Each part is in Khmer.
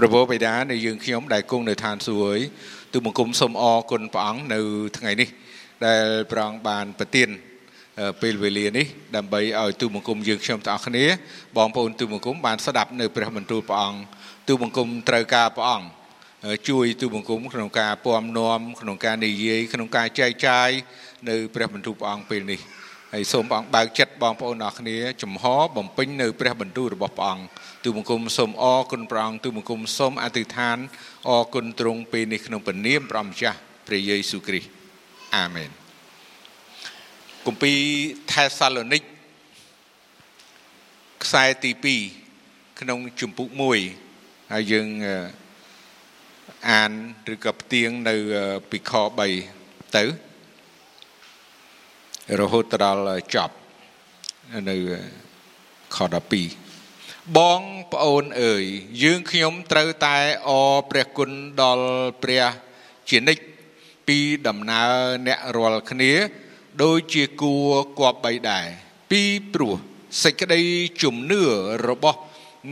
ព្រះពោបិតានៃយើងខ្ញុំដែលគង់នៅឋានសួគ៌ទូបង្គំសូមអរគុណព្រះអង្គនៅថ្ងៃនេះ ដែលព្រះអង្គបានប្រទានពេលវេលានេះដើម្បីឲ្យទូបង្គំយើងខ្ញុំទាំងអស់គ្នាបងប្អូនទូបង្គំបានស្ដាប់នៅព្រះបន្ទូលព្រះអង្គទូបង្គំត្រូវការព្រះអង្គជួយទូបង្គំក្នុងការពំនាំក្នុងការនិយាយក្នុងការចែកចាយនៅព្រះបន្ទូលព្រះអង្គពេលនេះ ហើយសូមព្រះអង្គបើកចិត្តបងប្អូនអរគ្នាចំហបំពេញនៅព្រះបន្ទូលរបស់ព្រះអង្គទូបង្គំសូមអរគុណព្រះអង្គទូបង្គំសូមអធិដ្ឋានអរគុណទ្រង់ពេលនេះក្នុងព្រះនាមព្រះម្ចាស់ព្រះយេស៊ូវគ្រីស្ទអាមែនគម្ពីរថេសាឡូនីកខ្សែទី2ក្នុងជំពូក1ហើយយើងអានឬក៏ផ្ទៀងនៅពីខ3ទៅ រហូតដល់ចប់នៅខ12បងប្អូនអើយយើងខ្ញុំត្រូវតែអរព្រះគុណដល់ព្រះជានិច្ចពីដំណើរអ្នករាល់គ្នាដូចជាគួរគប់បីដែរពីព្រោះសេចក្តីជំនឿរបស់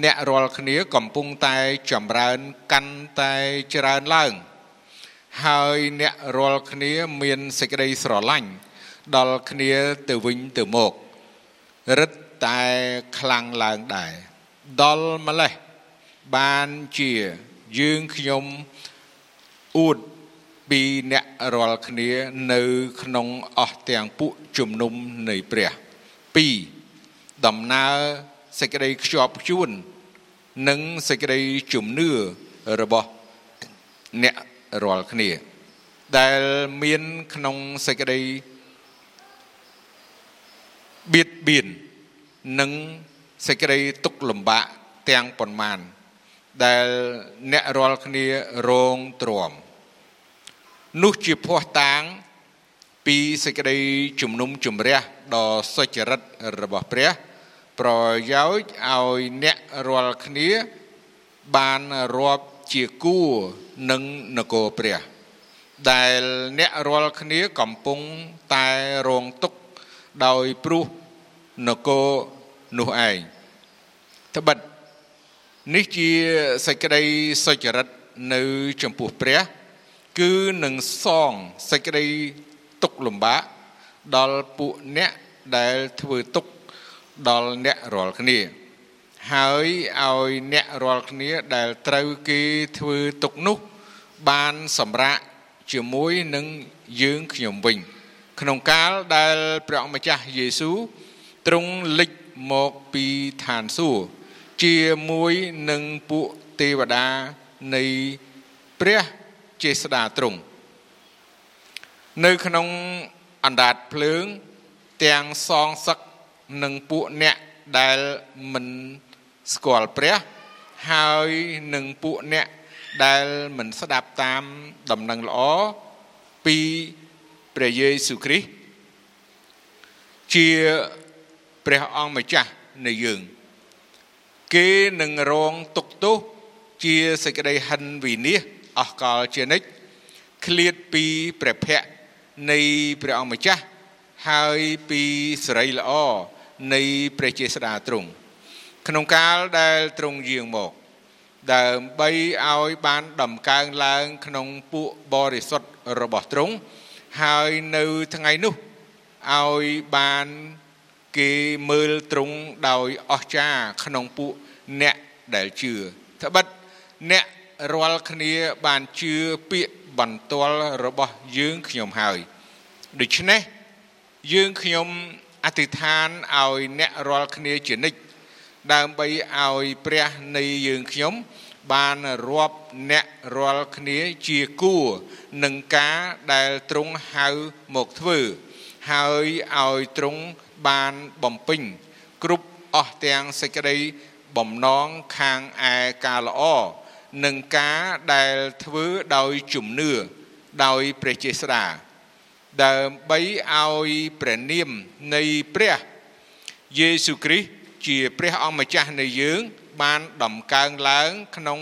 អ្នករាល់គ្នាកំពុងតែចម្រើនកាន់តែច្រើនឡើង ហើយអ្នករាល់គ្នាមានសេចក្តីស្រឡាញ់ ដល់គ្នាទៅវិញទៅមករឹតតែខ្លាំងឡើងដែរដល់ម្លេះបានជាយើងខ្ញុំអួតពីអ្នករាល់គ្នានៅក្នុងអស់ទាំងពួកជំនុំនៃព្រះ2ដំណើរសេចក្តីខ្ជាប់ខ្ជួន និងសេចក្តីជំនឿរបស់អ្នករាល់គ្នា ដែលមានក្នុងសេចក្តី បៀតបៀននិងសេចក្តីទុក្ខលំបាកទាំងប៉ុន្មានដែលអ្នករាល់គ្នារងទ្រាំនោះជាភ័ស្តុតាង ពីសេចក្តីជំនុំជម្រះដ៏សុចរិតរបស់ព្រះ ប្រយោជន៍ឲ្យអ្នករាល់គ្នា បានរាប់ជាគួរនឹងនគរព្រះ ដែលអ្នករាល់គ្នាកំពុងតែរងទុក្ខ ដោយព្រោះនគរនោះឯងត្បិតនេះជាសេចក្តីសុចរិតនៅចំពោះព្រះ គឺនឹងសងសេចក្តីទុកលំបាកដល់ពួកអ្នកដែលធ្វើទុកដល់អ្នករាល់គ្នា ហើយឲ្យអ្នករាល់គ្នាដែលត្រូវគេធ្វើទុកនោះ បានសម្រាកជាមួយនឹងយើងខ្ញុំវិញ ក្នុងកាលដែលព្រះម្ចាស់យេស៊ូវទ្រង់លេចមកពីឋានសួគ៌ជាមួយនឹងពួកទេវតានៃព្រះចេស្តាទ្រង់នៅក្នុងអណ្ដាតភ្លើងទាំងសងសឹកនិងពួកអ្នកដែលមិនស្គាល់ព្រះហើយនឹងពួកអ្នកដែលមិនស្ដាប់តាមដំណឹងល្អពី ព្រះយេស៊ូវគ្រីស្ទជាព្រះអង្គម្ចាស់នៃយើង គេនឹងរងទុកទោសជាសេចក្តីហិនវិនិច្ឆ័យអស់កលជានិច្ចឃ្លាតពីព្រះភ័ក្ត្រនៃព្រះអង្គម្ចាស់ហើយពីសេរីល្អនៃព្រះចេស្តាទ្រង់ក្នុងកាលដែលទ្រង់យាងមកដើម្បីឲ្យបានដំកើងឡើងក្នុងពួកបរិសុទ្ធរបស់ទ្រង់ ហើយនៅថ្ងៃនោះឲ្យបានគេមើលទ្រង់ដោយអស្ចារ្យក្នុងពួកអ្នកដែលជឿត្បិតអ្នករាល់គ្នាបានជឿពាក្យបន្ទាល់របស់យើងខ្ញុំហើយដូច្នេះយើងខ្ញុំអធិដ្ឋានឲ្យអ្នករាល់គ្នាជានិច្ចដើម្បីឲ្យព្រះនៃយើងខ្ញុំ បានរាប់អ្នករាល់គ្នាជាគួរនឹងការដែលទ្រង់ហៅមកធ្វើ ហើយឲ្យទ្រង់បានបំពេញគ្រប់អស់ទាំងសេចក្តីបំណងខាងឯការល្អនឹងការដែលធ្វើដោយជំនឿដោយព្រះចេស្តាដើម្បីឲ្យព្រះនាមនៃព្រះយេស៊ូវគ្រីស្ទជាព្រះអង្គម្ចាស់នៃយើង បានដំកើងឡើងក្នុង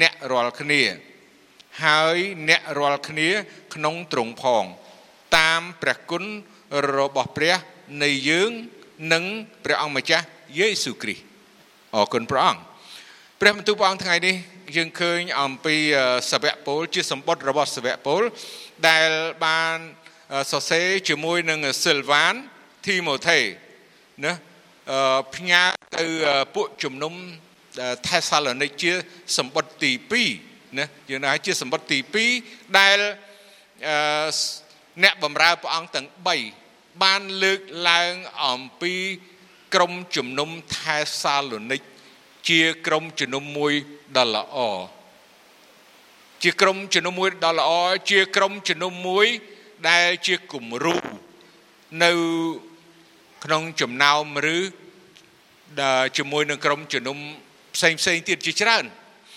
អ្នករាល់គ្នា ហើយអ្នករាល់គ្នាក្នុងទ្រង់ផង តាមព្រះគុណរបស់ព្រះនៃយើងនិងព្រះអង្គម្ចាស់យេស៊ូវគ្រីស្ទអរគុណព្រះអង្គព្រះបន្ទូលព្រះអង្គថ្ងៃនេះយើងឃើញអំពីសាវកពលជាសម្បត្តិរបស់សាវកពលដែលបានសរសេរជាមួយនឹងស៊ីលវ៉ានធីម៉ូថេណាផ្ញើទៅពួកជំនុំ ថេសាឡូនីកជាសម្បត្តិទី2ណាយើងថាជាសម្បត្តិទី2ដែលអ្នកបម្រើព្រះអង្គទាំង3បានលើកឡើងអំពីក្រុមជំនុំថេសាឡូនីកជាក្រុមជំនុំមួយដ៏ល្អជាក្រុមជំនុំមួយដ៏ល្អជាក្រុមជំនុំមួយដែលជាគំរូនៅក្នុងចំណោមឬជាមួយនឹងក្រុមជំនុំ ផ្សេងផ្សេងទៀតជាច្រើន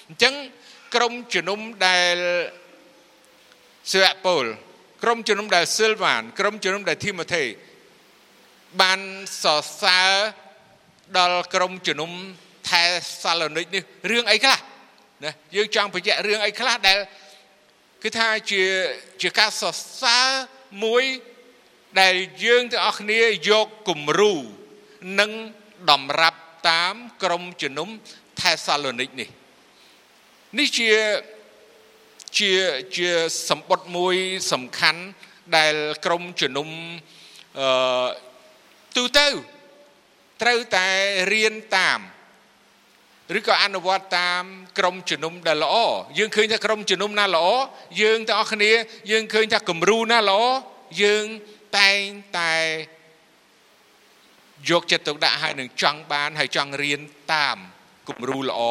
អញ្ចឹងក្រុមជំនុំដែលសិវពលក្រុមជំនុំដែលស៊ីលវ៉ានក្រុមជំនុំដែលធីម៉ូថេបានសរសើរដល់ក្រុមជំនុំថែសាឡូនីកនេះរឿងអីខ្លះណាយើងចង់បញ្ជាក់រឿងអីខ្លះដែលគឺថាជាជាការសរសើរមួយដែលយើងទាំងអស់គ្នាយកគំរូនិងតម្រាប់តាមក្រុមជំនុំ ថេសាឡូនីកនេះនេះជាជាជាសម្បត្តិមួយសំខាន់ដែលក្រុមជំនុំអឺទូទៅត្រូវតែរៀនតាមឬក៏អនុវត្តតាមក្រុមជំនុំដែលល្អយើងឃើញថាក្រុមជំនុំណាល្អយើងទាំងអស់គ្នាយើងឃើញថាគំរូណាល្អយើងតែងតែយកចិត្តទុកដាក់ហើយនឹងចង់បានហើយចង់រៀនតាម គំរូល្អ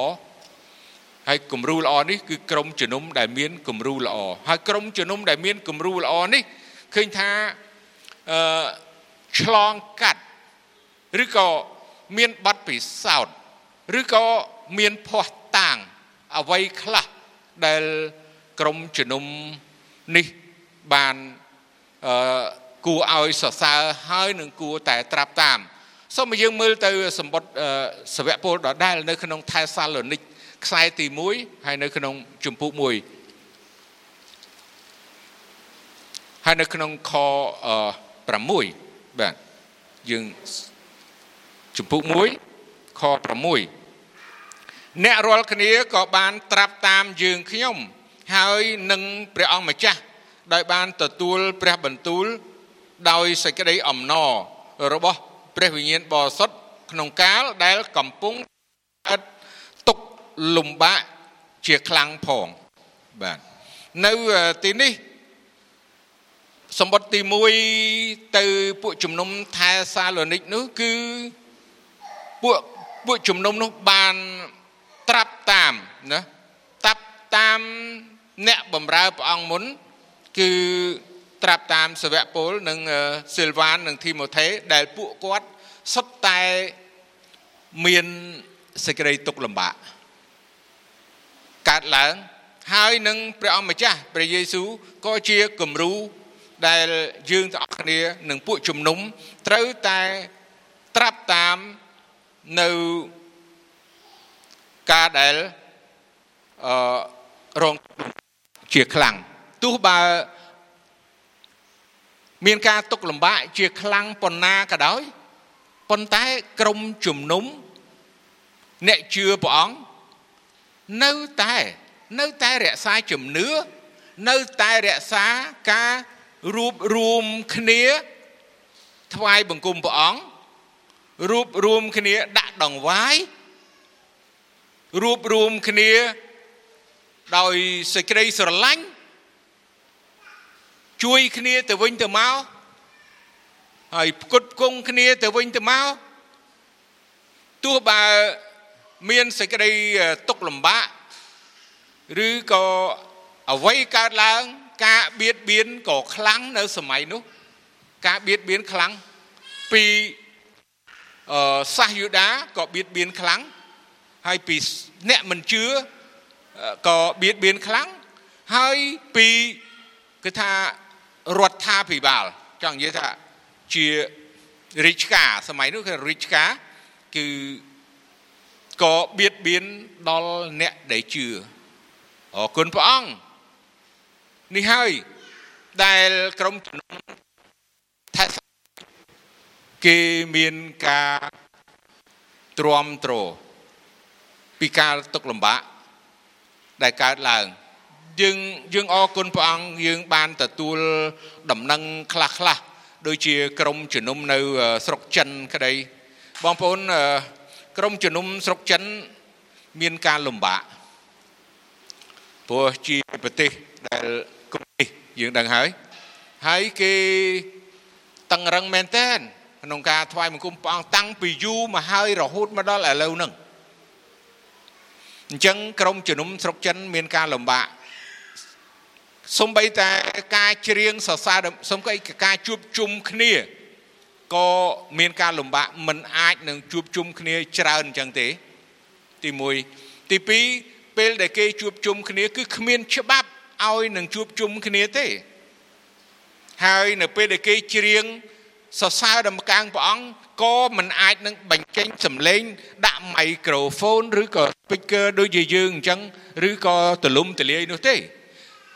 ហើយគំរូល្អនេះគឺក្រុមជំនុំដែលមានគំរូល្អហើយក្រុមជំនុំដែលមានគំរូល្អនេះឃើញថាអឺឆ្លងកាត់ឬក៏មានប័ណ្ណពិសោធន៍ឬក៏មានភ័ស្តុតាងអ្វីខ្លះដែលក្រុមជំនុំនេះបានអឺគួរឲ្យសរសើរហើយនឹងគួរតែត្រាប់តាម សូមយើងមើលទៅសម្បត្តិសវៈពលដដែលនៅក្នុងថែសាឡូនីកខ្សែទី1ហើយនៅក្នុងជំពូក1ហើយនៅក្នុងខ6បាទយើងជំពូក1ខ6អ្នករាល់គ្នាក៏បានត្រាប់តាមយើងខ្ញុំហើយនឹងព្រះអង្គម្ចាស់ដោយបានទទួលព្រះបន្ទូលដោយសេចក្តីអំណររបស់ ព្រះវិញ្ញាណបរិសុទ្ធក្នុងកាលដែលកំពុងឥតទុកលំបាកជាខ្លាំងផងបាទនៅទីនេះសម្បត្តិទី1ទៅពួកជំនុំថែសាឡូនីកនោះគឺពួកពួកជំនុំនោះបានត្រាប់តាមណាតាប់តាមអ្នកបម្រើព្រះអង្គមុនគឺ ត្រាប់តាមសាវកពលនិងស៊ីលវ៉ាននិងធីម៉ូថេដែលពួកគាត់សុទ្ធតែមានសេចក្តីទុកលំបាកកើតឡើងហើយនឹងព្រះអង្គម្ចាស់ព្រះយេស៊ូវក៏ជាគំរូដែលយើងទាំងអស់គ្នានឹងពួកជំនុំត្រូវតែត្រាប់តាមនៅការដែលអឺរងជាខ្លាំងទោះបើ មានការទុកលំបាកជាខ្លាំងប៉ុណ្ណាក៏ដោយប៉ុន្តែក្រុមជំនុំអ្នកជឿព្រះអង្គនៅតែនៅតែរក្សាជំនឿនៅតែរក្សាការរួបរួមគ្នាថ្វាយបង្គំព្រះអង្គរួបរួមគ្នាដាក់ដង្វាយរួបរួមគ្នាដោយសេចក្តីស្រឡាញ់ ជួយគ្នាទៅវិញទៅមកហើយផ្គត់ផ្គង់គ្នាទៅវិញទៅមកទោះបើមានសេចក្តីទុកលំបាកឬក៏អ្វីកើតឡើង ការបៀតបៀនក៏ខ្លាំងនៅសម័យនោះ ការបៀតបៀនខ្លាំងពីអឺសាសយូដាក៏បៀតបៀនខ្លាំងហើយពីអ្នកមិនជឿក៏បៀតបៀនខ្លាំងហើយពីគឺថា រដ្ឋាភិបាលចង់និយាយថាជារាជការសម័យនោះគឺរាជការគឺក៏បៀតបៀនដល់អ្នកដែលជឿអរគុណព្រះអង្គនេះហើយដែលក្រុមជំនុំថាគេមានការទ្រាំទ្រពីការទុកលំបាកដែលកើតឡើង យើងយើងអរគុណព្រះអង្គយើងបានទទួលដំណឹងខ្លះខ្លះដូចជាក្រមជំនុំនៅស្រុកចិនក្តីបងប្អូនក្រមជំនុំស្រុកចិន មានការលំបាកព្រោះជាប្រទេសដែលកុម្មុយនីសយើងដឹងហើយហើយគេតឹងរឹងមែនតើក្នុងការថ្វាយបង្គំព្រះអង្គតាំងពីយូរមកហើយរហូតមកដល់ឥឡូវហ្នឹងអញ្ចឹងក្រមជំនុំស្រុកចិនមានការលំបាក សំបីតែការច្រៀងសរសើរសំបីការជួបជុំគ្នាក៏មានការលំបាកមិនអាចនឹងជួបជុំគ្នាច្រើនអញ្ចឹងទេទី1ទី2ពេលដែលគេជួបជុំគ្នា គឺគ្មានច្បាប់ឲ្យនឹងជួបជុំគ្នាទេហើយនៅពេលដែលគេច្រៀងសរសើរដំកើងព្រះអង្គក៏មិនអាចនឹងបញ្ចេញសំឡេង ដាក់មីក្រូហ្វូន ឬក៏ speaker ដូចជាយើងអញ្ចឹងឬក៏ទលំទលាយនោះទេ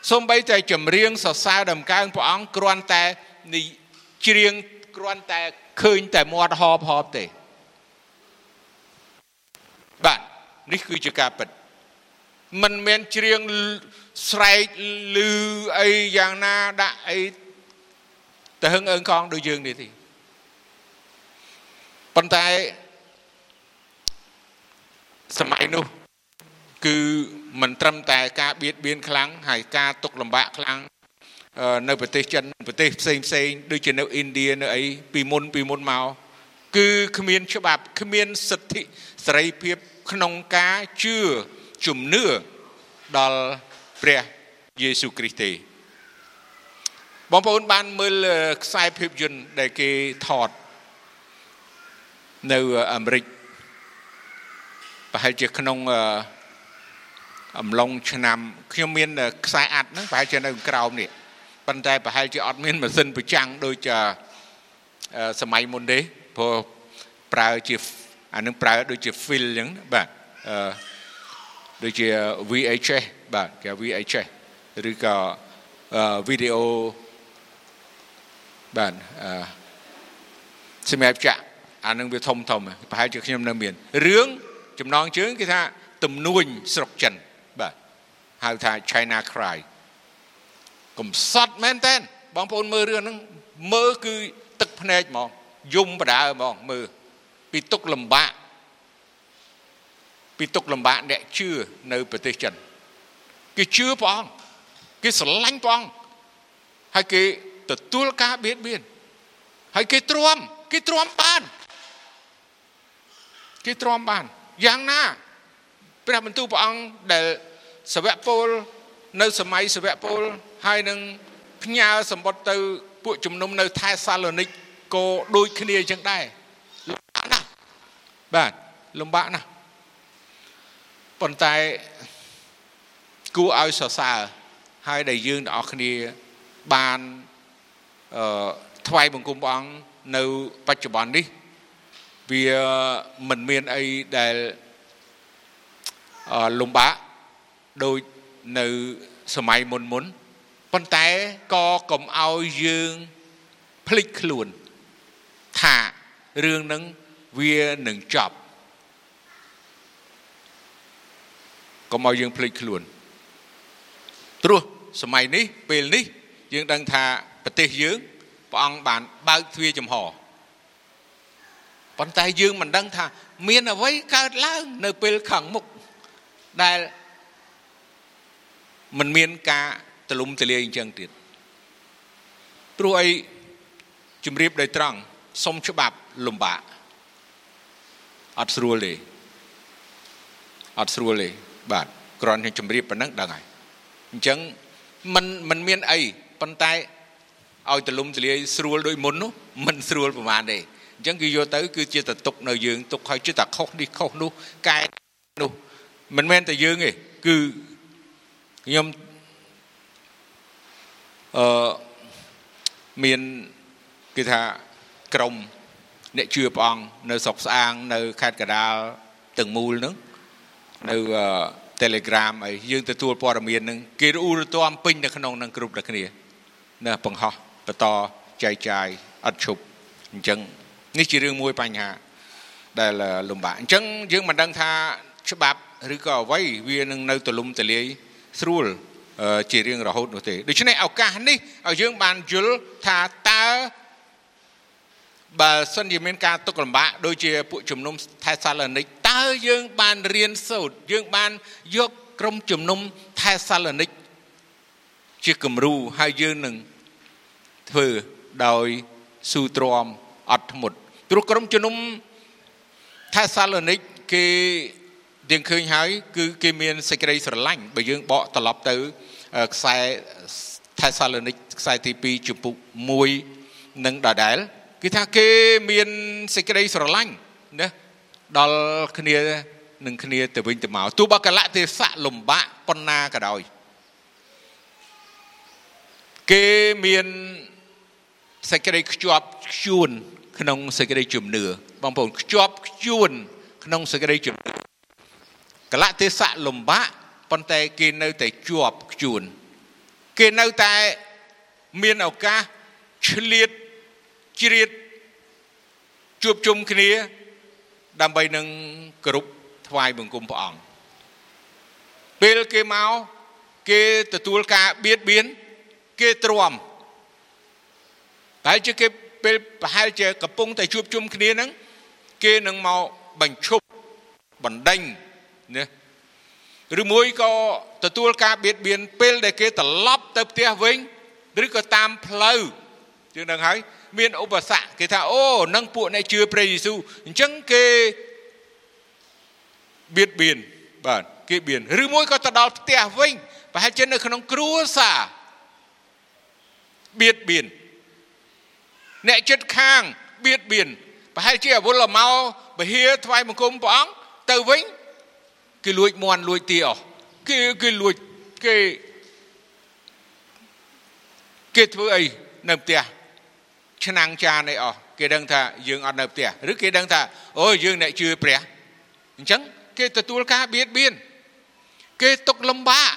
សូម្បីតែចម្រៀងសរសើរដំកើងព្រះអង្គគ្រាន់តែនិច្រៀងគ្រាន់តែឃើញតែមាត់ហបហបទេបាទនេះគឺជាការពិតមិនមែនច្រៀងស្រែកឮអីយ៉ាងណាដាក់អីទៅហឹងអើងកងដូចយើងនេះទេប៉ុន្តែសម័យនោះគឺ មិនត្រឹមតែការបៀតបៀនខ្លាំងហើយការទុកលំបាកខ្លាំងនៅប្រទេសចិនប្រទេសផ្សេងផ្សេងដូចជានៅឥណ្ឌានៅអីពីមុនពីមុនមកគឺគ្មានច្បាប់គ្មានសិទ្ធិសេរីភាពក្នុងការជឿជំនឿដល់ព្រះយេស៊ូវគ្រីស្ទទេបងប្អូនបានមើលខ្សែភាពយន្តដែលគេថតនៅអាមេរិកប្រហែលជាក្នុង អំឡុងឆ្នាំខ្ញុំមានខ្សែអាត់ហ្នឹងប្រហែលជានៅក្រោមនេះប៉ុន្តែប្រហែលជាអត់មានម៉ាស៊ីនប្រចាំងដូចសម័យមុនទេព្រោះប្រើជាអានឹងប្រើដូចជា fill អញ្ចឹងបាទអឺដូចជា VHS បាទគេ VHS ឬក៏វីដេអូបាទអឺសម្រាប់ចាក់អានឹងវាធំធំប្រហែលជាខ្ញុំនៅមានរឿងចំណងជើងគេថាទំនួញស្រុកចិនបាទ ហៅថា China Cry កំសត់មែនតើបងប្អូនមើលរឿងហ្នឹងមើលគឺទឹកភ្នែកហ្មងយំបដើហ្មងមើលពីទុកលំបាកពីទុកលំបាកអ្នកជឿនៅប្រទេសចិនគេជឿព្រះអង្គគេស្រឡាញ់ព្រះអង្គហើយគេទទួលការបៀតបៀនហើយគេទ្រាំគេទ្រាំបានគេទ្រាំបានយ៉ាងណាព្រះបន្ទូលព្រះអង្គដែល សវៈពលនៅសម័យសវៈពលហើយនឹងផ្ញើសម្បត្តិទៅពួកជំនុំនៅថែសាឡូនីកក៏ដូចគ្នាអញ្ចឹងដែរលំបាកណាស់បាទលំបាកណាស់ប៉ុន្តែគួរឲ្យសរសើរហើយដែលយើងទាំងអស់គ្នាបានអឺថ្វាយបង្គំព្រះអង្គនៅបច្ចុប្បន្ននេះវាមិនមានអីដែលលំបាក ដូចនៅសម័យមុនមុនប៉ុន្តែក៏កុំឲ្យយើងភ្លេចខ្លួនថារឿងនឹងវានឹងចប់កុំឲ្យយើងភ្លេចខ្លួនព្រោះសម័យនេះពេលនេះយើងដឹងថាប្រទេសយើងព្រះអង្គបានបើកទ្វារចំហប៉ុន្តែយើងមិនដឹងថា មានអ្វីកើតឡើង នៅពេលខាងមុខដែល មិនមានការទលំទលាយអញ្ចឹងទៀតព្រោះអីជំរាបដោយត្រង់សុំច្បាប់លំបាកអត់ស្រួលទេអត់ស្រួលទេបាទគ្រាន់តែជំរាបប៉ុណ្ណឹងដឹងហើយអញ្ចឹងมันมันមានអីប៉ុន្តែឲ្យទលំទលាយស្រួលដូចមុននោះมันស្រួលប្រហែលទេអញ្ចឹងគឺយកទៅគឺជាតតុកនៅយើងទុកឲ្យជាតខុសនេះខុសនោះកែនោះមិនមែនតែយើងទេគឺ ខ្ញុំអឺមានគេថាក្រមអ្នកជឿព្រះអង្គនៅស្រុកស្អាងនៅខេត្តកដាលទាំងមូលហ្នឹងនៅ Telegram អីយើងទទួលព័ត៌មានហ្នឹងគេរអ៊ូរទាំពេញនៅក្នុងហ្នឹងគ្រប់តែគ្នាណាបង្ហោះបន្តចែកចាយអត់ឈប់អញ្ចឹងនេះជារឿងមួយបញ្ហា ដែលលំបាកអញ្ចឹងយើងមិនដឹងថាច្បាប់ឬក៏អ្វីវានឹងនៅទលំទលាយ ស្រួលជារៀងរហូតនោះទេដូច្នេះឱកាសនេះឲ្យយើងបានយល់ថាតើបើសិនជាមានការទុកលំបាកដូចជាពួកជំនុំថេសាឡូនីកតើយើងបានរៀនសូត្រយើងបានយកក្រុមជំនុំថេសាឡូនីកជាគំរូហើយយើងនឹងធ្វើដោយស៊ូទ្រាំអត់ធ្មត់ព្រោះក្រុមជំនុំថេសាឡូនីកគេ យើងឃើញហើយគឺគេមានសេចក្តីស្រឡាញ់បើយើងបកត្រឡប់ទៅខ្សែថេសាឡូនីកខ្សែទី2ជំពូក1នឹងដដែលគឺថាគេមានសេចក្តីស្រឡាញ់ណាដល់គ្នានឹងគ្នាទៅវិញទៅមកទោះបើកលៈទេសៈលំបាកប៉ុណ្ណាក៏ដោយគេមានសេចក្តីខ្ជាប់ខ្ជួនក្នុងសេចក្តីជំនឿបងប្អូនខ្ជាប់ខ្ជួនក្នុងសេចក្តីជំនឿ កលៈទេសៈលំបាកប៉ុន្តែគេនៅតែជាប់ខ្ជួនគេនៅតែមានឱកាសឆ្លៀតជ្រៀតជួបជុំគ្នា ដើម្បីនឹងគ្រប់ថ្វាយបង្គំព្រះអង្គពេលគេមកគេទទួលការបៀតបៀនគេទ្រាំតែជាគេពេលប្រហែលជាកំពុងតែជួបជុំគ្នាហ្នឹងគេនឹងមកបញ្ឈប់បណ្ដេញ ណាឬមួយក៏ទទួលការបៀតបៀនពេលដែលគេត្រឡប់ទៅផ្ទះវិញឬក៏តាមផ្លូវជាងនឹងហើយមានឧបសគ្គគេថាអូនឹងពួកអ្នកជឿព្រះយេស៊ូវអញ្ចឹងគេបៀតបៀនបាទគេបៀនឬមួយក៏ទៅដល់ផ្ទះវិញប្រហែលជានៅក្នុងគ្រួសារបៀតបៀនអ្នកចិត្តខាងបៀតបៀនប្រហែលជាអវលមកបហាថ្វាយបង្គំព្រះអង្គទៅវិញ គេលួចមន់លួចទាអស់គេគេលួចគេគេធ្វើអីនៅផ្ទះឆ្នាំងចានអីអស់គេដឹងថាយើងអត់នៅផ្ទះឬគេដឹងថាអូយើងអ្នកជឿព្រះអញ្ចឹងគេទទួលការបៀតបៀនគេຕົកលំបាក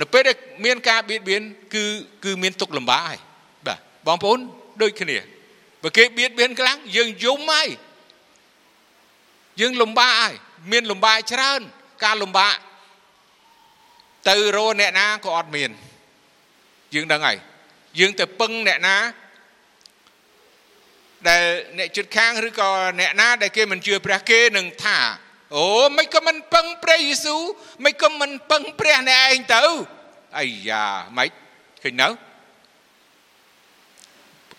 នៅពេលដែលមានការបៀតបៀនគឺគឺមានទុកលំបាកហើយបាទបងប្អូនដូចគ្នាបើគេបៀតបៀនខ្លាំងយើងយំហើយ យើងលំបាកហើយមានលំបាកច្រើន ការលំបាកទៅរកអ្នកណាក៏អត់មានយើងដឹងហើយយើងទៅពឹងអ្នកណាដែលអ្នកជិតខាងឬក៏អ្នកណាដែលគេមិនជឿព្រះគេនឹងថាអូមិនក៏មិនពឹងព្រះយេស៊ូវមិនក៏មិនពឹងព្រះអ្នកឯងទៅអាយ៉ាមិនឃើញនៅ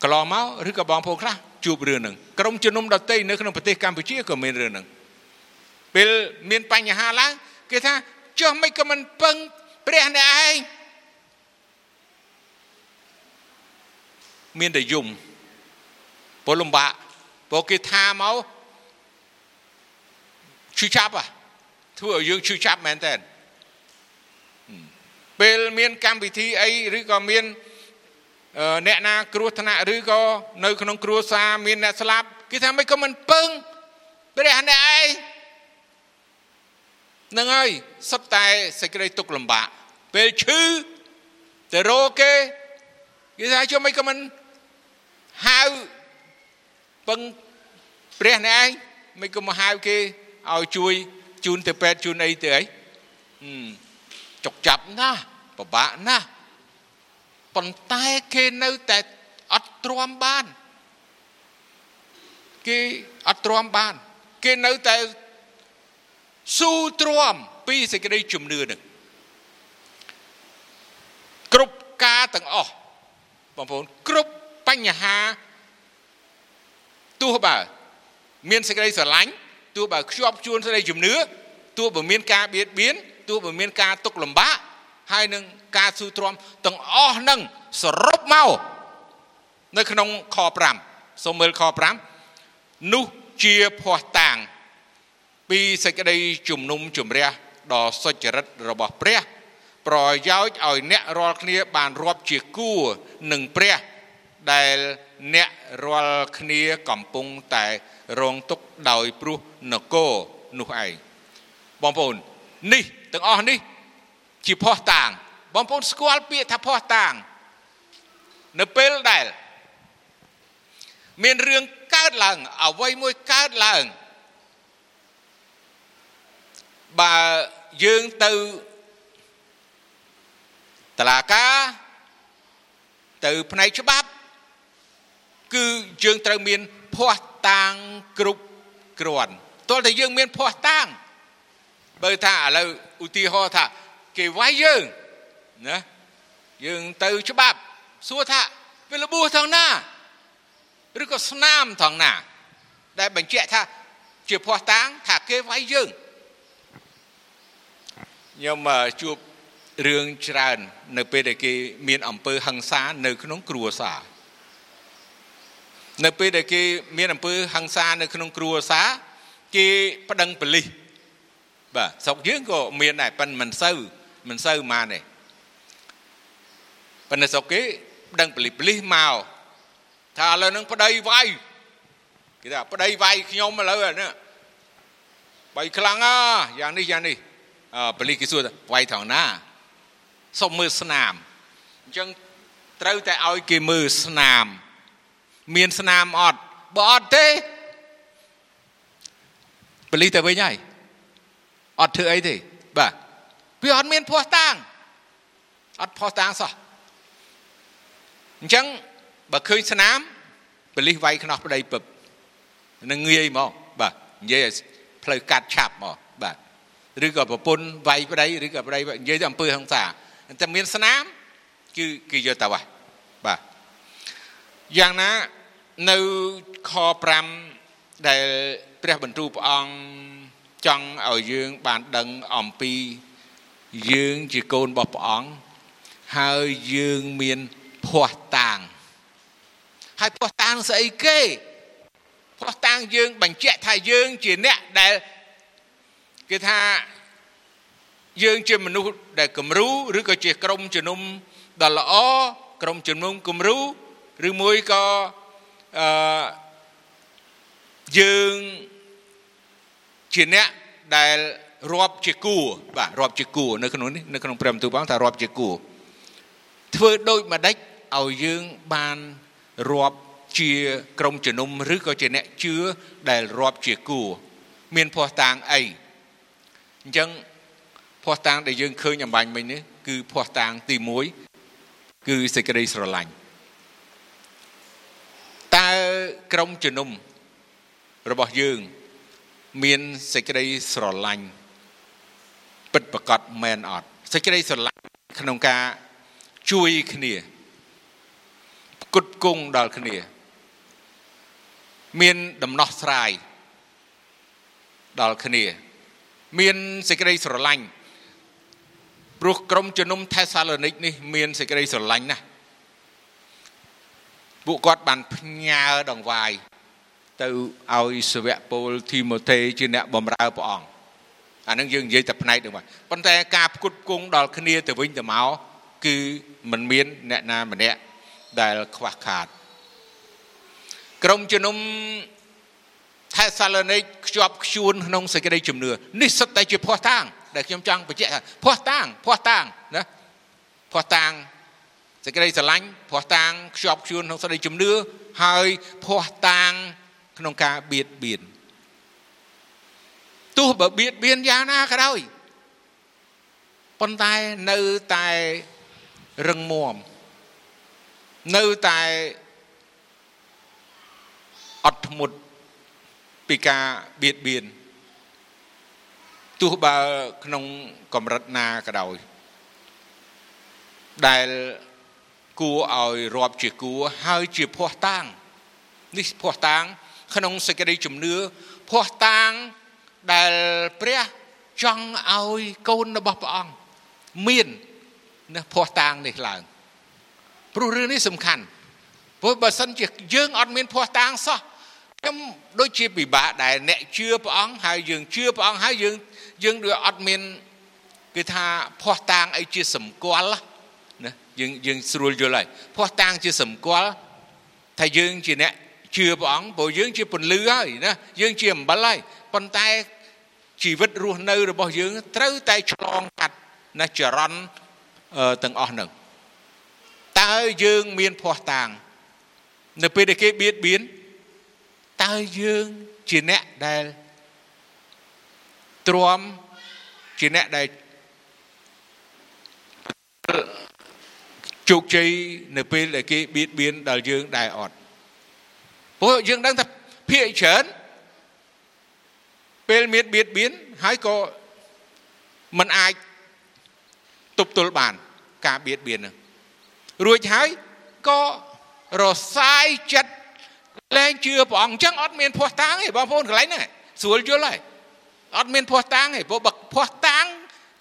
កន្លងមកឬក៏បងប្អូនខ្លះ ជួបរឿងហ្នឹងក្រុមជំនុំដតីនៅក្នុងប្រទេសកម្ពុជាក៏មានរឿងហ្នឹងពេលមានបញ្ហាឡើងគេថាចុះមិនក៏មិនពឹងព្រះអ្នកឯងមានតែយំពលលំបាកព្រោះគេថាមកឈឺចាប់ធ្វើឲ្យយើងឈឺចាប់មែនតើពេលមានកម្មវិធីអីឬក៏មាន អ្នកណាគ្រោះថ្នាក់ឬក៏នៅក្នុងគ្រួសារមានអ្នកស្លាប់គេថាមិនក៏មិនពឹងព្រះអ្នកឯងនឹងហើយសុទ្ធតែសេចក្តីទុកលំបាកពេលឈឺទៅរកគេគេថាជួយមិនក៏មិនហៅពឹងព្រះនេះឯងមិនក៏មកហៅគេឲ្យជួយជូនទៅពេទ្យជូនអីទៅអីចុកចាប់ណាស់ពិបាកណាស់ ប៉ុន្តែគេនៅតែអត់ទ្រាំបានគេអត់ទ្រាំបាន គេនៅតែស៊ូទ្រាំពីសេចក្តីជំនឿនឹងគ្រប់ការទាំងអស់បងប្អូនគ្រប់បញ្ហាទោះបើ មានសេចក្តីស្រឡាញ់ទោះបើខ្ជាប់ជួនសេចក្តីជំនឿទោះបើមានការបៀតបៀនទោះបើមានការទុកលំបាក ហើយនឹងការស៊ូទ្រាំទាំងអស់នឹងសរុបមកនៅក្នុងខ5សូមមើលខ5នោះជាភ័ស្តុតាង ពីសេចក្តីជំនុំជម្រះដ៏សុចរិតរបស់ព្រះ ប្រយោជន៍ឲ្យអ្នករាល់គ្នា បានរាប់ជាគួរនឹងព្រះដែលអ្នករាល់គ្នាកំពុងតែរងទុក្ខដោយព្រោះនគរនោះឯងបងប្អូននេះទាំងអស់នេះ ជាភ័ស្តុតាង បងប្អូនស្គាល់ពាក្យថាភ័ស្តុតាង នៅពេលដែល មានរឿងកើតឡើងអ្វីមួយកើតឡើងយើងទៅតឡាការទៅផ្នែកច្បាប់ គឺយើងត្រូវមានភ័ស្តុតាងគ្រប់គ្រាន់ទោះតែយើងមានភ័ស្តុតាងបើថាឥឡូវឧទាហរណ៍ថា គេវាយយើងណាយើងទៅច្បាប់សួរថាវារបួសថងណាឬក៏ស្នាមថងណា ដែលបញ្ជាក់ថាជាភ័ស្តុតាងថាគេវាយយើងខ្ញុំជួបរឿងច្រើន នៅពេលដែលគេមានអំពើហិង្សានៅក្នុងគ្រួសារនៅពេលដែលគេមានអំពើហិង្សានៅក្នុងគ្រួសារគេប្តឹងប៉ូលីសបាទស្រុកយើងក៏មានដែរប៉ុន្តែមិនសូវ មិនសូវម៉ានទេប៉ុន្តែស្រុកគេប្តឹងប៉ូលីសប៉ូលីសមកថាឥឡូវនឹងប្តីវាយគេថាប្តីវាយខ្ញុំឥឡូវនេះបាយខ្លាំងអាយ៉ាងនេះយ៉ាងនេះអឺប៉ូលីសគេសួរថាវាយថងណាសុំមើលស្នាមអញ្ចឹងត្រូវតែឲ្យគេមើលស្នាម មានស្នាមអត់បើអត់ទេបលីទៅវិញហើយអត់ធ្វើអីទេបាទ វាអត់មានភ័ស្តុតាងអត់ភ័ស្តុតាងសោះអញ្ចឹងបើឃើញស្នាមបលិសវាយខ្នោះប្តីពឹបនឹងងាយមកបាទនិយាយឲ្យផ្លូវកាត់ឆាប់មកបាទឬក៏ប្រពន្ធវាយប្តីឬក៏ប្តីនិយាយទៅអំពើហិង្សាតែមានស្នាមគឺគឺយកទៅបាទយ៉ាងណានៅខ5ដែលព្រះបន្ទូលព្រះអង្គចង់ឲ្យយើងបានដឹងអំពី យើងជាកូនរបស់ព្រះអង្គហើយយើងមានភ័ស្តុតាងហើយភ័ស្តុតាងស្អីគេភ័ស្តុតាងយើងបញ្ជាក់ថាយើងជាអ្នកដែលគេថាយើងជាមនុស្សដែលគំរូឬក៏ជាក្រុមជំនុំដ៏ល្អក្រុមជំនុំគំរូឬមួយក៏អឺយើងជាអ្នកដែល រាប់ជាគួរបាទរាប់ជាគួរនៅក្នុងនេះនៅក្នុងព្រះបន្ទូលព្រះអង្គថារាប់ជាគួរធ្វើដូចម្ដេចឲ្យយើងបានរាប់ជាក្រុមជំនុំឬក៏ជាអ្នកជឿដែលរាប់ជាគួរមានភ័ស្តុតាងអីអញ្ចឹងភ័ស្តុតាងដែលយើងឃើញអំបញ្ញមិញនេះគឺភ័ស្តុតាងទី1គឺសេចក្តីស្រឡាញ់តើក្រុមជំនុំរបស់យើង មានសេចក្តីស្រឡាញ់ ពិតប្រកបមែនអត់សេចក្តីស្រឡាញ់ក្នុងការជួយគ្នាផ្គត់ផ្គង់ដល់គ្នា មានដំណោះស្រាយដល់គ្នា មានសេចក្តីស្រឡាញ់ព្រោះក្រុមជំនុំថេសាឡូនីកនេះមានសេចក្តីស្រឡាញ់ណាស់ពួកគាត់បានផ្ញើដង្វាយទៅឲ្យសាវកពលធីម៉ូថេជាអ្នកបម្រើព្រះអង្គ អានឹងយើងនិយាយតែផ្នែកទៅមកប៉ុន្តែការផ្គត់ផ្គង់ដល់គ្នាទៅវិញទៅមកគឺมันមានអ្នកណាម្នាក់ដែលខ្វះខាតក្រុមជំនុំថេសាឡូនីកខ្ជាប់ខ្ជួនក្នុងសេចក្តីជំនឿនេះសុទ្ធតែជាភ័ស្តុតាងដែលខ្ញុំចង់បញ្ជាក់ថាភ័ស្តុតាងភ័ស្តុតាងណាភ័ស្តុតាងសេចក្តីស្រឡាញ់ភ័ស្តុតាងខ្ជាប់ខ្ជួនក្នុងសេចក្តីជំនឿហើយភ័ស្តុតាងក្នុងការបៀតបៀន ទោះបើបៀតបៀនយ៉ាងណាក៏ដោយប៉ុន្តែនៅតែរឹងមាំនៅតែអត់ធ្មត់ពីការបៀតបៀនទោះបើក្នុងកម្រិតណាក៏ដោយដែលគួរឲ្យរាប់ជាគួរហើយជាភ័ស្តុតាងនេះភ័ស្តុតាង ក្នុងសេចក្តីជំនឿភ័ស្តុតាង ដែលព្រះចង់ឲ្យកូនរបស់ព្រះអង្គមាននៅភ័ស្តុតាងនេះឡើងព្រោះរឿងនេះសំខាន់ព្រោះបើសិនជាយើងអត់មានភ័ស្តុតាងសោះខ្ញុំដូចជាពិបាកដែលអ្នកជឿព្រះអង្គហើយយើងជឿព្រះអង្គហើយយើងយើងដូចអត់មានគឺថាភ័ស្តុតាងអីជាសម្គាល់ណាយើងយើងស្រួលយល់ហើយភ័ស្តុតាងជាសម្គាល់ថាយើងជាអ្នកជឿព្រះអង្គព្រោះយើងជាពន្លឺហើយណាយើងជាអំបិលហើយប៉ុន្តែ ជីវិតរស់នៅរបស់យើងត្រូវតែឆ្លងកាត់ណាចរន្តទាំងអស់ហ្នឹងតើយើងមានភ័ស្តុតាង នៅពេលដែលគេបៀតបៀនតើយើងជាអ្នកដែលទ្រាំជាអ្នកដែលជោគជ័យនៅពេលដែលគេបៀតបៀនដល់យើងដែរអត់ព្រោះយើងដឹងថាភាកច្រើន ពេលមានបៀតបៀនហើយក៏มันអាចទប់ទល់បាន ការបៀតបៀននឹងរួចហើយក៏រសាយចិត្តលែងជឿព្រះអង្គអញ្ចឹងអត់មានភ័ស្តុតាងទេបងប្អូនកន្លែងហ្នឹងស្រួលយល់ហើយអត់មានភ័ស្តុតាងទេព្រោះបើភ័ស្តុតាង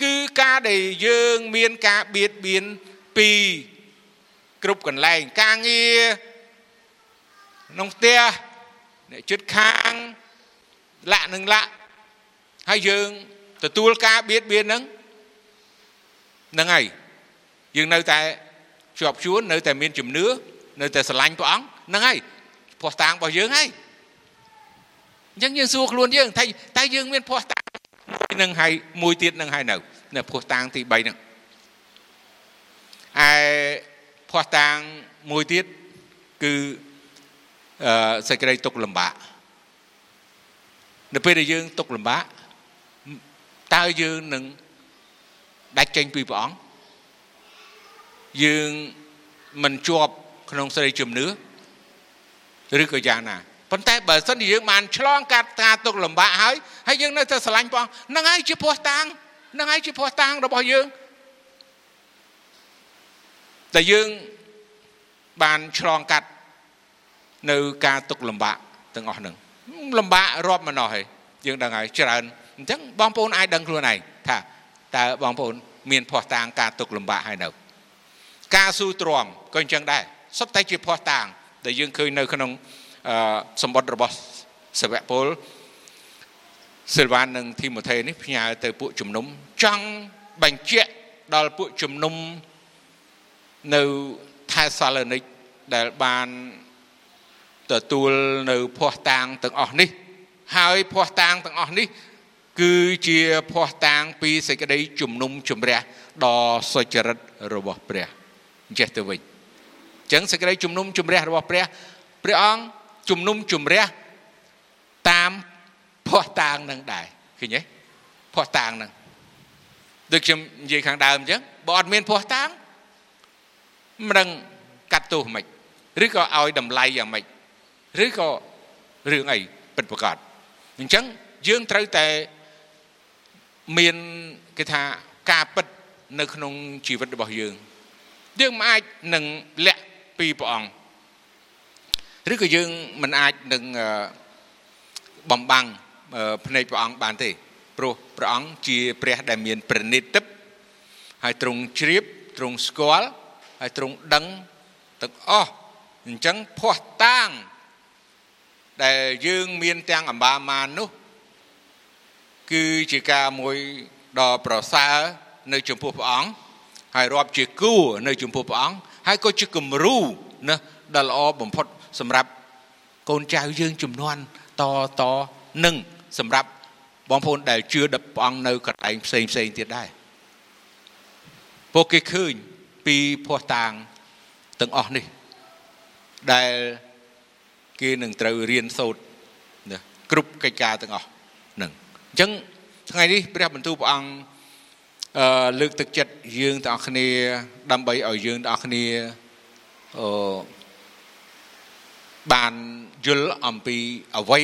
គឺការដែលយើងមានការបៀតបៀនពីគ្រប់កន្លែងការងារក្នុងផ្ទះអ្នកជិតខាង លាក់នឹងលាក់ហើយយើងទទួលការបៀតបៀនហ្នឹងហ្នឹងហើយយើងនៅតែជាប់ជួននៅតែមានជំនឿនៅតែស្រឡាញ់ព្រះអង្គហ្នឹងហើយភ័ស្តុតាងរបស់យើងហើយអញ្ចឹងយើងសួរខ្លួនយើងតែតែយើងមានភ័ស្តុតាងនឹងហើយមួយទៀតនឹងហើយនៅនៅភ័ស្តុតាងទី3ហ្នឹងឯភ័ស្តុតាងមួយទៀតគឺអឺសេចក្តីទុកលំបាក នៅពេលដែលយើងទុកលំបាកតើយើងនឹងដាច់ចេញពីព្រះអង្គយើងមិនជាប់ក្នុងសេរីជំនឿឬក៏យ៉ាងណាប៉ុន្តែបើសិនជាយើងបានឆ្លងកាត់ការទុកលំបាកហើយហើយយើងនៅតែស្រឡាញ់ព្រះអង្គហ្នឹងហើយជាភ័ស្តុតាងហ្នឹងហើយជាភ័ស្តុតាងរបស់យើងតែយើងបានឆ្លងកាត់នៅការទុកលំបាកទាំងអស់ហ្នឹង លំបាករាប់មិនអស់ហើយយើងដឹងហើយច្រើនអញ្ចឹងបងប្អូនអាចដឹងខ្លួនឯងថាតើបងប្អូនមានភ័ស្តុតាងការទុកលំបាកហើយនៅការស៊ូទ្រាំក៏អញ្ចឹងដែរសុទ្ធតែជាភ័ស្តុតាងដែលយើងឃើញនៅក្នុងសម្បត្តិរបស់សាវកពលសិលវ៉ាននិងធីម៉ូថេនេះផ្ញើទៅពួកជំនុំចង់បញ្ជាក់ដល់ពួកជំនុំនៅថែសាឡូនីកដែលបាន ទទួលនៅភ័ស្តុតាងទាំងអស់នេះ ហើយភ័ស្តុតាងទាំងអស់នេះ គឺជាភ័ស្តុតាងពីសេចក្តីជំនុំជម្រះដ៏សុចរិតរបស់ព្រះអញ្ចេះទៅវិញអញ្ចឹងសេចក្តីជំនុំជម្រះរបស់ព្រះព្រះអង្គជំនុំជម្រះតាមភ័ស្តុតាងនឹងដែរឃើញទេភ័ស្តុតាងនឹងដូចខ្ញុំនិយាយខាងដើមអញ្ចឹងបើអត់មានភ័ស្តុតាងមិនដឹងកាត់ទោសមិនឬក៏ឲ្យតម្លៃយ៉ាងម៉េច ឬក៏រឿងអីពិតប្រាកដអញ្ចឹងយើងត្រូវតែមានគេថាការពិតនៅក្នុងជីវិតរបស់យើងយើងមិនអាចនឹងលាក់ពីព្រះអង្គឬក៏យើងមិនអាចនឹងបំបាំងភ្នែកព្រះអង្គបានទេព្រោះព្រះអង្គជាព្រះដែលមានប្រណិតទឹកហើយទ្រង់ជ្រាបទ្រង់ស្គាល់ហើយទ្រង់ដឹងទាំងអស់អញ្ចឹងភ័ស្តុតាង ដែលយើងមានទាំងអម្បាមាននោះគឺជាការមួយដ៏ប្រសើរនៅចំពោះព្រះអង្គហើយរាប់ជាគួរនៅចំពោះព្រះអង្គហើយក៏ជាគំរូណាដ៏ល្អបំផុតសម្រាប់កូនចៅយើងចំនួនតតនឹងសម្រាប់បងប្អូនដែលជឿដល់ព្រះអង្គនៅកន្លែងផ្សេងផ្សេងទៀតដែរពួកគេឃើញពីភ័ស្តុតាងទាំងអស់នេះដែល គេនឹងត្រូវរៀនសូត្រគ្រប់កិច្ចការទាំងអស់នឹងអញ្ចឹងថ្ងៃនេះព្រះបន្ទូលព្រះអង្គអឺលើកទឹកចិត្តយើងទាំងអស់គ្នា ដើម្បីឲ្យយើងទាំងអស់គ្នាអឺបានយល់អំពីអ្វី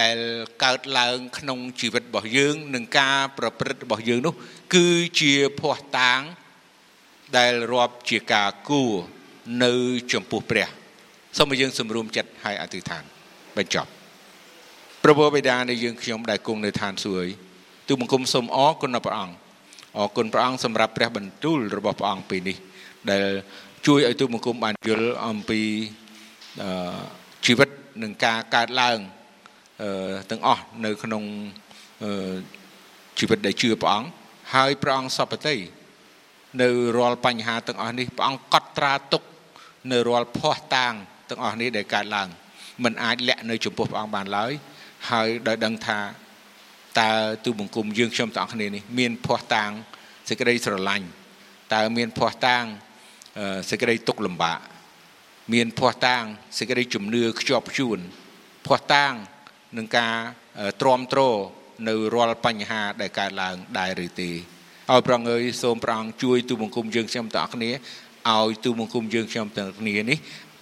ដែលកើតឡើងក្នុងជីវិតរបស់យើងនិងការប្រព្រឹត្តរបស់យើងនោះ គឺជាភ័ស្តុតាងដែលរាប់ជាការគួរនៅចំពោះព្រះ សូមឲ្យយើងសម្រួមចិត្តហើយអធិដ្ឋានបញ្ចប់ព្រះបិតានៃយើងខ្ញុំដែលគង់នៅឋានសួគ៌ទូបង្គំសូមអរគុណព្រះអង្គអរគុណព្រះអង្គសម្រាប់ព្រះបន្ទូលរបស់ព្រះអង្គពេលនេះ ដែលជួយឲ្យទូបង្គំបានយល់អំពីជីវិតនិងការកើតឡើងទាំងអស់នៅក្នុងជីវិតដែលជឿព្រះអង្គហើយព្រះអង្គសពតិនៅរាល់បញ្ហាទាំងអស់នេះព្រះអង្គកត់ត្រាទុកនៅរាល់ភ័ស្តុតាង ទាំងអស់នេះដែលកើតឡើងมันអាចលាក់នៅចំពោះព្រះអង្គបានឡើយហើយដោយដឹងថាតើទូបង្គំយើងខ្ញុំទាំងអស់គ្នានេះមានភ័ស្តុតាងសេចក្តីស្រឡាញ់តើមានភ័ស្តុតាងសេចក្តីទុកលំបាកមានភ័ស្តុតាងសេចក្តីជំនឿខ្ជាប់ខ្ជួនភ័ស្តុតាងនឹងការទ្រាំទ្រនៅរាល់បញ្ហាដែលកើតឡើងដែរឬទេឲ្យព្រះអង្គើយសូមព្រះអង្គជួយទូបង្គំយើងខ្ញុំទាំងអស់គ្នាឲ្យទូបង្គំយើងខ្ញុំទាំងគ្នានេះ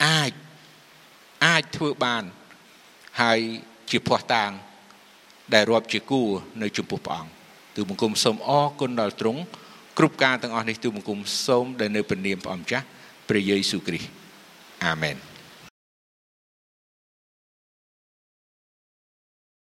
អាច អាចធ្វើបាន ហើយជាភ័ស្តុតាង ដែលរាប់ជាគួរនៅចំពោះព្រះអង្គទូបង្គំសូមអរគុណដល់ទ្រង់គ្រប់ការទាំងអស់នេះទូបង្គំសូមដែលនៅព្រះនាមព្រះអង្គម្ចាស់ព្រះយេស៊ូវគ្រីស្ទអាមែន